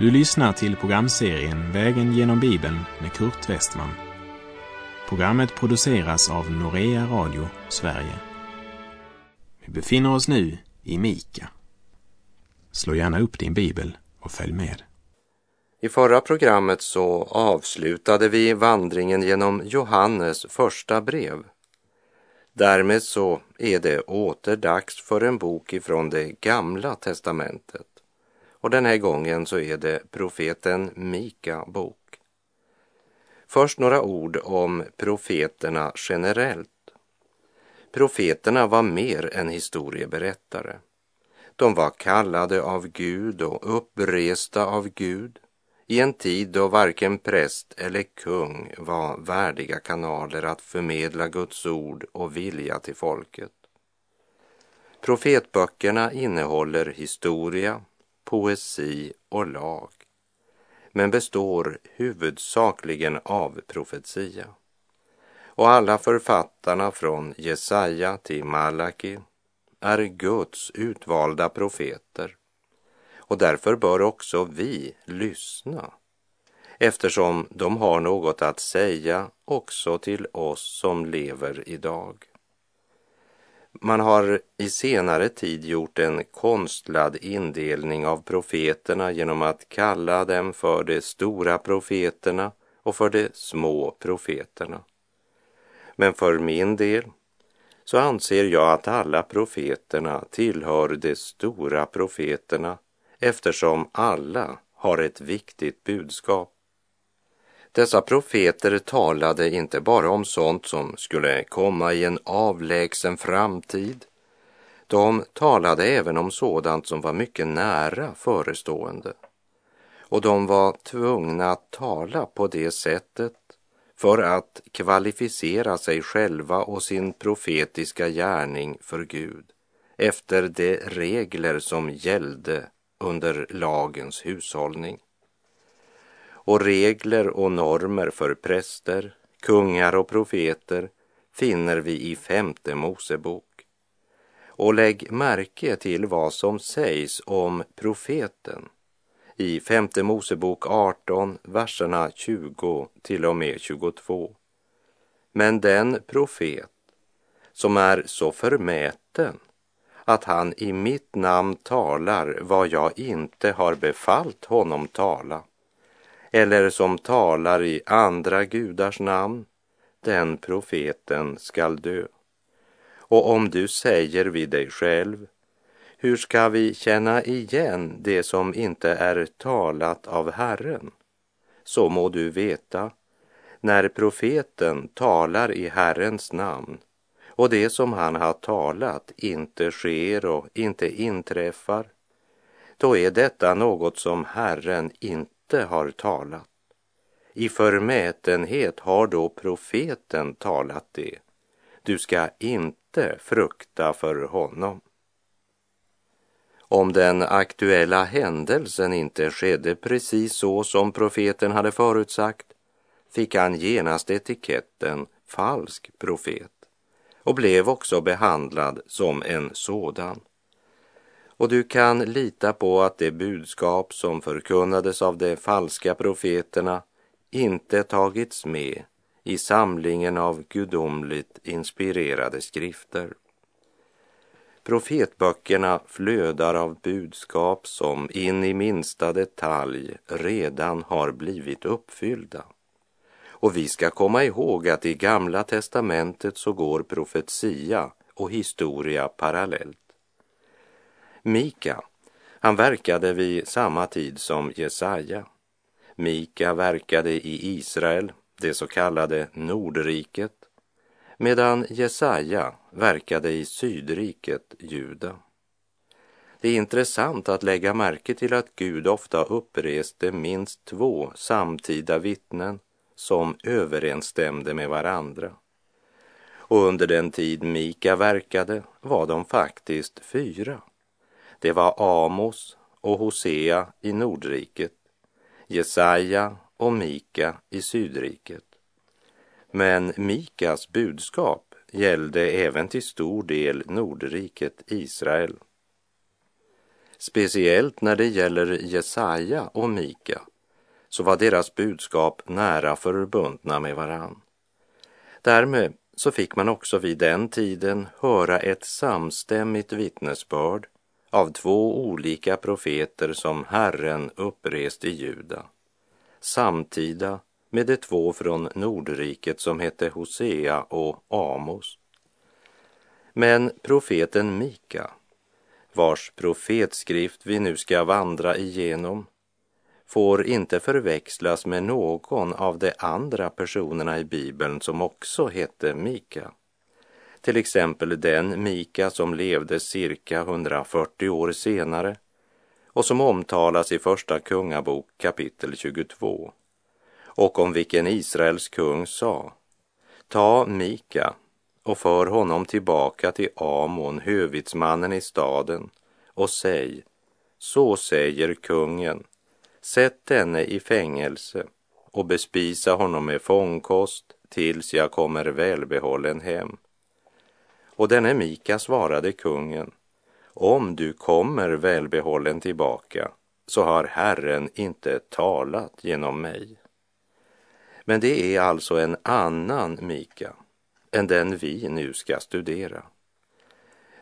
Du lyssnar till programserien Vägen genom Bibeln med Kurt Westman. Programmet produceras av Norea Radio Sverige. Vi befinner oss nu i Mika. Slå gärna upp din bibel och följ med. I förra programmet så avslutade vi vandringen genom Johannes första brev. Därmed så är det åter dags för en bok ifrån det gamla testamentet. Och den här gången så är det profeten Mika bok. Först några ord om profeterna generellt. Profeterna var mer än historieberättare. De var kallade av Gud och uppresta av Gud i en tid då varken präst eller kung var värdiga kanaler att förmedla Guds ord och vilja till folket. Profetböckerna innehåller historia, poesi och lag, men består huvudsakligen av profetia. Och alla författarna från Jesaja till Malaki är Guds utvalda profeter och därför bör också vi lyssna eftersom de har något att säga också till oss som lever idag. Man har i senare tid gjort en konstlad indelning av profeterna genom att kalla dem för de stora profeterna och för de små profeterna. Men för min del så anser jag att alla profeterna tillhör de stora profeterna eftersom alla har ett viktigt budskap. Dessa profeter talade inte bara om sånt som skulle komma i en avlägsen framtid. De talade även om sådant som var mycket nära förestående. Och de var tvungna att tala på det sättet för att kvalificera sig själva och sin profetiska gärning för Gud efter de regler som gällde under lagens hushållning. Och regler och normer för präster, kungar och profeter finner vi i femte Mosebok. Och lägg märke till vad som sägs om profeten i femte Mosebok 18, verserna 20 till och med 22. Men den profet som är så förmäten att han i mitt namn talar vad jag inte har befallt honom tala, eller som talar i andra gudars namn, den profeten skall dö. Och om du säger vid dig själv, hur ska vi känna igen det som inte är talat av Herren? Så må du veta, när profeten talar i Herrens namn och det som han har talat inte sker och inte inträffar, då är detta något som Herren inte har talat. I förmätenhet har då profeten talat det. Du ska inte frukta för honom. Om den aktuella händelsen inte skedde precis så som profeten hade förutsagt fick han genast etiketten falsk profet och blev också behandlad som en sådan. Och du kan lita på att det budskap som förkunnades av de falska profeterna inte tagits med i samlingen av gudomligt inspirerade skrifter. Profetböckerna flödar av budskap som in i minsta detalj redan har blivit uppfyllda. Och vi ska komma ihåg att i Gamla testamentet så går profetia och historia parallellt. Mika, han verkade vid samma tid som Jesaja. Mika verkade i Israel, det så kallade Nordriket, medan Jesaja verkade i Sydriket, Juda. Det är intressant att lägga märke till att Gud ofta uppreste minst två samtida vittnen som överensstämde med varandra. Och under den tid Mika verkade var de faktiskt fyra. Det var Amos och Hosea i Nordriket, Jesaja och Mika i Sydriket. Men Mikas budskap gällde även till stor del Nordriket Israel. Speciellt när det gäller Jesaja och Mika så var deras budskap nära förbundna med varann. Därmed så fick man också vid den tiden höra ett samstämmigt vittnesbörd av två olika profeter som Herren upprest i Juda, samtida med de två från Nordriket som hette Hosea och Amos. Men profeten Mika, vars profetskrift vi nu ska vandra igenom, får inte förväxlas med någon av de andra personerna i Bibeln som också hette Mika. Till exempel den Mika som levde cirka 140 år senare och som omtalas i Första Kungabok kapitel 22 och om vilken Israels kung sa Ta Mika och för honom tillbaka till Amon, hövitsmannen i staden och säg Så säger kungen Sätt denne i fängelse och bespisa honom med fångkost tills jag kommer välbehållen hem. Och denne Mika svarade kungen, om du kommer välbehållen tillbaka så har Herren inte talat genom mig. Men det är alltså en annan Mika än den vi nu ska studera.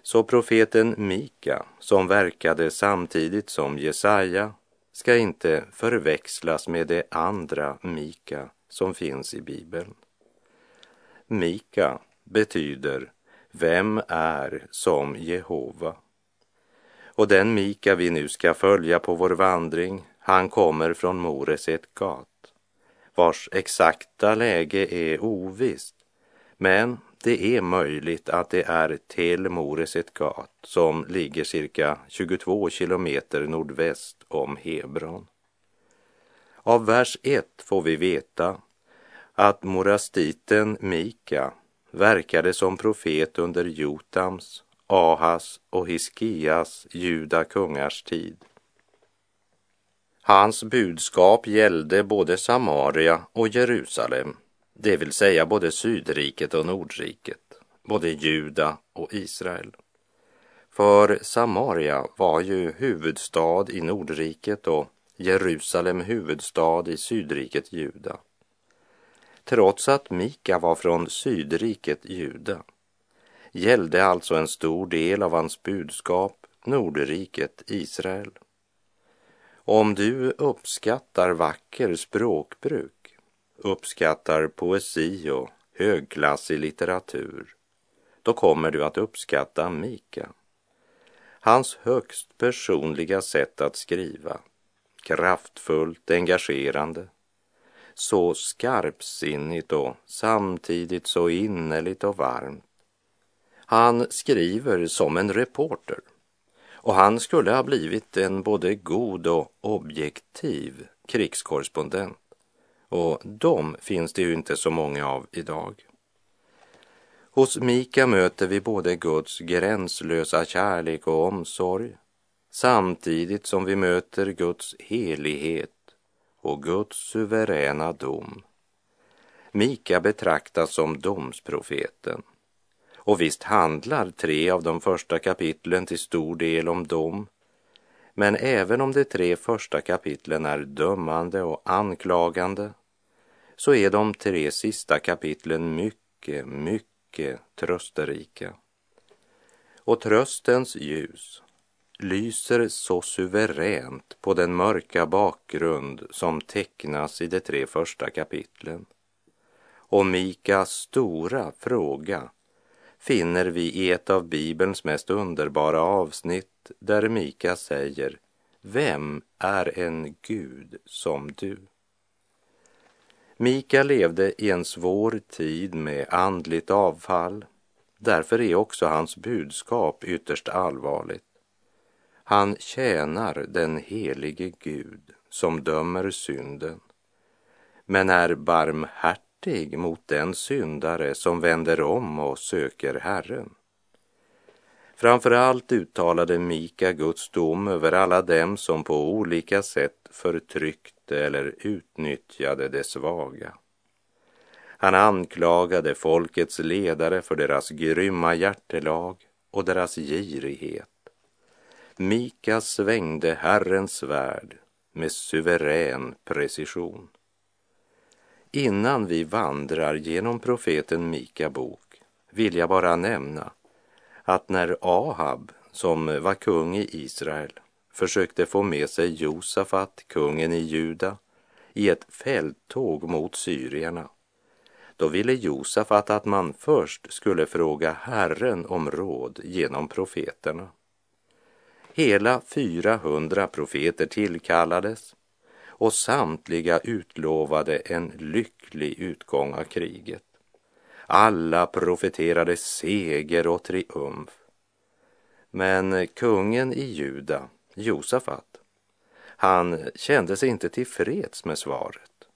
Så profeten Mika, som verkade samtidigt som Jesaja, ska inte förväxlas med det andra Mika som finns i Bibeln. Mika betyder vem är som Jehova? Och den Mika vi nu ska följa på vår vandring, han kommer från Moreset Gat, vars exakta läge är ovisst, men det är möjligt att det är till Moreset Gat som ligger cirka 22 kilometer nordväst om Hebron. Av vers 1 får vi veta att morastiten Mika verkade som profet under Jotams, Ahas och Hiskias juda kungars tid. Hans budskap gällde både Samaria och Jerusalem det vill säga både Sydriket och Nordriket, både Juda och Israel. För Samaria var ju huvudstad i Nordriket och Jerusalem huvudstad i Sydriket Juda. Trots att Mika var från Sydriket Juda gällde alltså en stor del av hans budskap Nordriket Israel. Om du uppskattar vacker språkbruk uppskattar poesi och högklassig litteratur, då kommer du att uppskatta Mika. Hans högst personliga sätt att skriva, kraftfullt, engagerande, så skarpsinnigt och samtidigt så innerligt och varmt. Han skriver som en reporter och han skulle ha blivit en både god och objektiv krigskorrespondent. Och de finns det ju inte så många av idag. Hos Mika möter vi både Guds gränslösa kärlek och omsorg samtidigt som vi möter Guds helighet och Guds suveräna dom. Mika betraktas som domsprofeten. Och visst handlar tre av de första kapitlen till stor del om dom men även om de tre första kapitlen är dömande och anklagande så är de tre sista kapitlen mycket, mycket trösterika. Och tröstens ljus lyser så suveränt på den mörka bakgrund som tecknas i de tre första kapitlen. Och Mikas stora fråga finner vi i ett av Bibelns mest underbara avsnitt där Mika säger Vem är en Gud som du? Mika levde i en svår tid med andligt avfall. Därför är också hans budskap ytterst allvarligt. Han tjänar den helige Gud som dömer synden, men är barmhärtig mot den syndare som vänder om och söker Herren. Framför allt uttalade Mika Guds dom över alla dem som på olika sätt förtryckte eller utnyttjade det svaga. Han anklagade folkets ledare för deras grymma hjärtelag och deras girighet. Mika svängde Herrens svärd med suverän precision. Innan vi vandrar genom profeten Mika bok vill jag bara nämna att när Ahab, som var kung i Israel, försökte få med sig Josafat, kungen i Juda, i ett fälttåg mot syrierna, då ville Josafat att man först skulle fråga Herren om råd genom profeterna. Hela 400 profeter tillkallades och samtliga utlovade en lycklig utgång av kriget. Alla profeterade seger och triumf. Men kungen i Juda, Josafat, han kände sig inte tillfreds med svaret.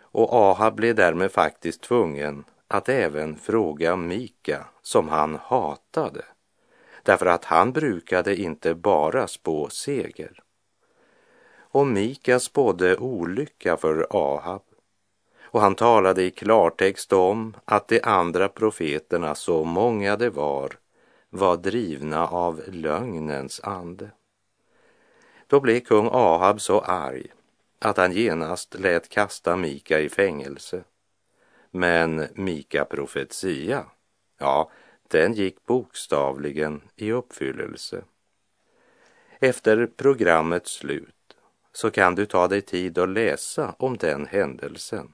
Och Ahab blev därmed faktiskt tvungen att även fråga Mika, som han hatade, därför att han brukade inte bara spå seger. Och Mika spådde olycka för Ahab och han talade i klartext om att de andra profeterna, så många det var, var drivna av lögnens ande. Då blev kung Ahab så arg att han genast lät kasta Mika i fängelse. Men Mika profetia, ja, den gick bokstavligen i uppfyllelse. Efter programmets slut så kan du ta dig tid att läsa om den händelsen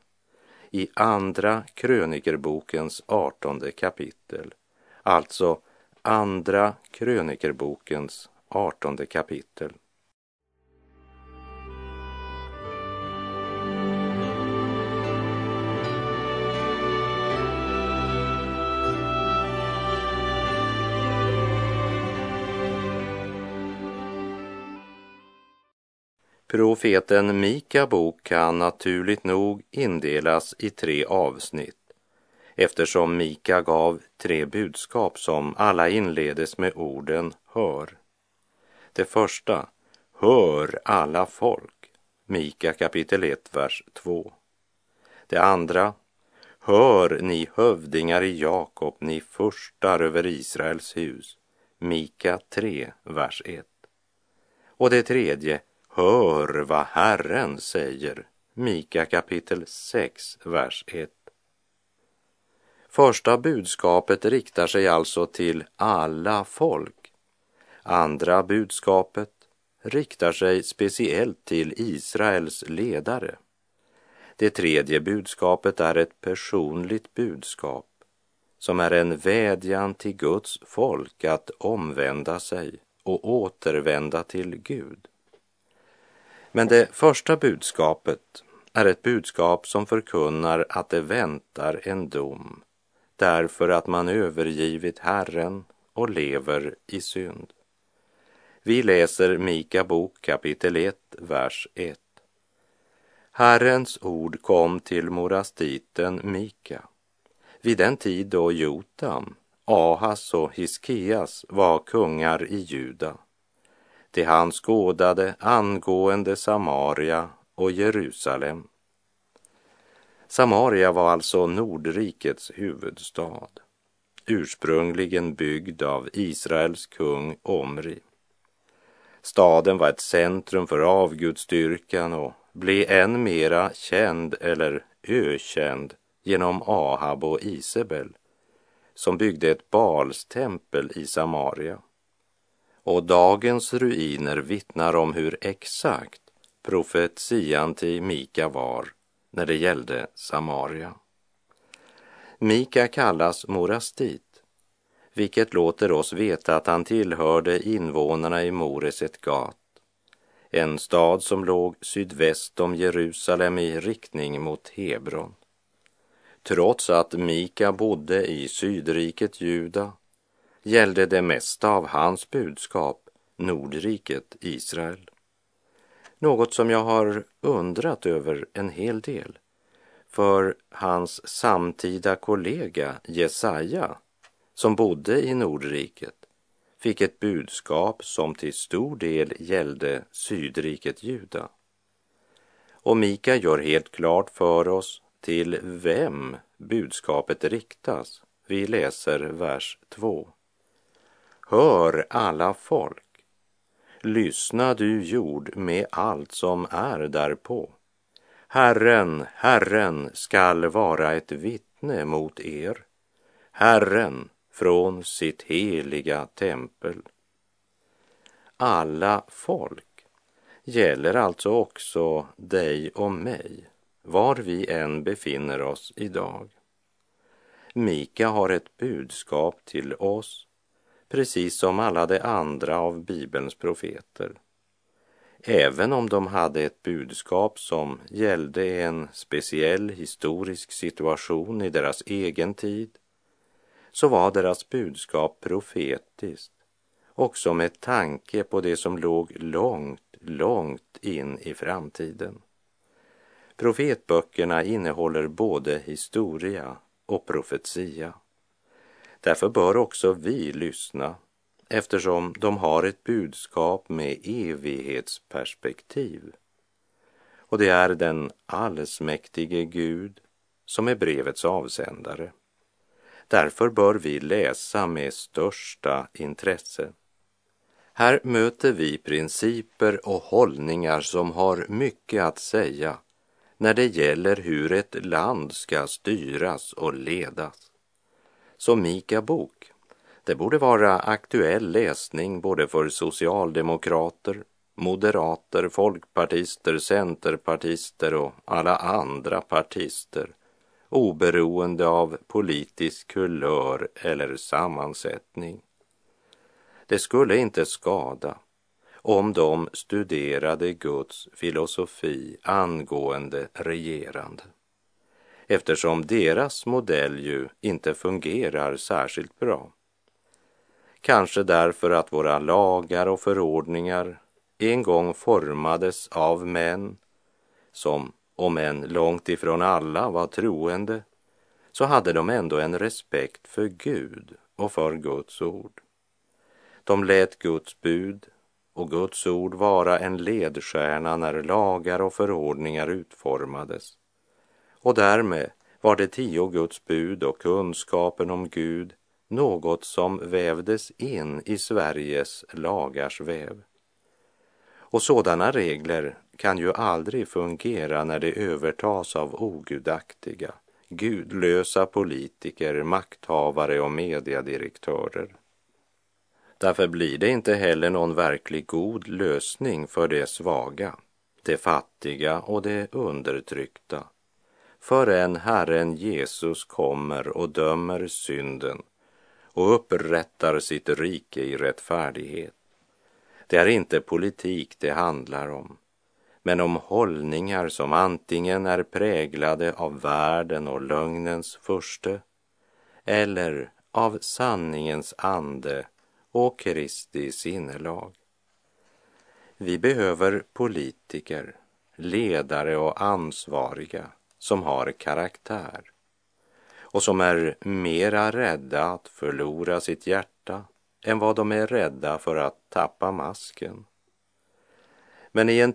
i Andra krönikerbokens artonde kapitel. Alltså Andra krönikerbokens artonde kapitel. Profeten Mika bok kan naturligt nog indelas i tre avsnitt eftersom Mika gav tre budskap som alla inledes med orden hör. Det första, hör alla folk, Mika kapitel 1, vers 2. Det andra, hör ni hövdingar i Jakob, ni furstar över Israels hus, Mika 3, vers 1. Och det tredje, Hör vad Herren säger. Mika kapitel 6, vers 1. Första budskapet riktar sig alltså till alla folk. Andra budskapet riktar sig speciellt till Israels ledare. Det tredje budskapet är ett personligt budskap som är en vädjan till Guds folk att omvända sig och återvända till Gud. Men det första budskapet är ett budskap som förkunnar att det väntar en dom därför att man övergivit Herren och lever i synd. Vi läser Mika bok kapitel 1, vers 1. Herrens ord kom till morastiten Mika vid den tid då Jotam, Ahas och Hiskeas var kungar i Juda det han skådade angående Samaria och Jerusalem. Samaria var alltså Nordrikets huvudstad, ursprungligen byggd av Israels kung Omri. Staden var ett centrum för avgudstyrkan och blev än mera känd eller ökänd genom Ahab och Isabel som byggde ett Balstempel i Samaria. Och dagens ruiner vittnar om hur exakt profetian till Mika var när det gällde Samaria. Mika kallas morastit, vilket låter oss veta att han tillhörde invånarna i Moreset Gat, en stad som låg sydväst om Jerusalem i riktning mot Hebron. Trots att Mika bodde i sydriket Juda gällde det mesta av hans budskap Nordriket Israel. Något som jag har undrat över en hel del. För hans samtida kollega Jesaja, som bodde i Nordriket, fick ett budskap som till stor del gällde sydriket Juda. Och Mika gör helt klart för oss till vem budskapet riktas. Vi läser vers 2. Hör alla folk. Lyssna du jord med allt som är därpå. Herren, Herren skall vara ett vittne mot er. Herren från sitt heliga tempel. Alla folk gäller alltså också dig och mig, var vi än befinner oss idag. Mika har ett budskap till oss, precis som alla de andra av Bibelns profeter. Även om de hade ett budskap som gällde en speciell historisk situation i deras egen tid, så var deras budskap profetiskt, också med tanke på det som låg långt, långt in i framtiden. Profetböckerna innehåller både historia och profetia. Därför bör också vi lyssna eftersom de har ett budskap med evighetsperspektiv. Och det är den allsmäktige Gud som är brevets avsändare. Därför bör vi läsa med största intresse. Här möter vi principer och hållningar som har mycket att säga när det gäller hur ett land ska styras och ledas. Så Mika bok, det borde vara aktuell läsning både för socialdemokrater, moderater, folkpartister, centerpartister och alla andra partister oberoende av politisk kulör eller sammansättning. Det skulle inte skada om de studerade Guds filosofi angående regerande eftersom deras modell ju inte fungerar särskilt bra. Kanske därför att våra lagar och förordningar en gång formades av män som, om än långt ifrån alla var troende, så hade de ändå en respekt för Gud och för Guds ord. De lät Guds bud och Guds ord vara en ledstjärna när lagar och förordningar utformades. Och därmed var det tio Guds bud och kunskapen om Gud något som vävdes in i Sveriges lagars väv. Och sådana regler kan ju aldrig fungera när de övertas av ogudaktiga, gudlösa politiker, makthavare och mediedirektörer. Därför blir det inte heller någon verklig god lösning för de svaga, de fattiga och de undertryckta förrän Herren Jesus kommer och dömer synden och upprättar sitt rike i rättfärdighet. Det är inte politik det handlar om, men om hållningar som antingen är präglade av världen och lögnens furste eller av sanningens ande och Kristi sinnelag. Vi behöver politiker, ledare och ansvariga som har karaktär och som är mera rädda att förlora sitt hjärta än vad de är rädda för att tappa masken. Men i en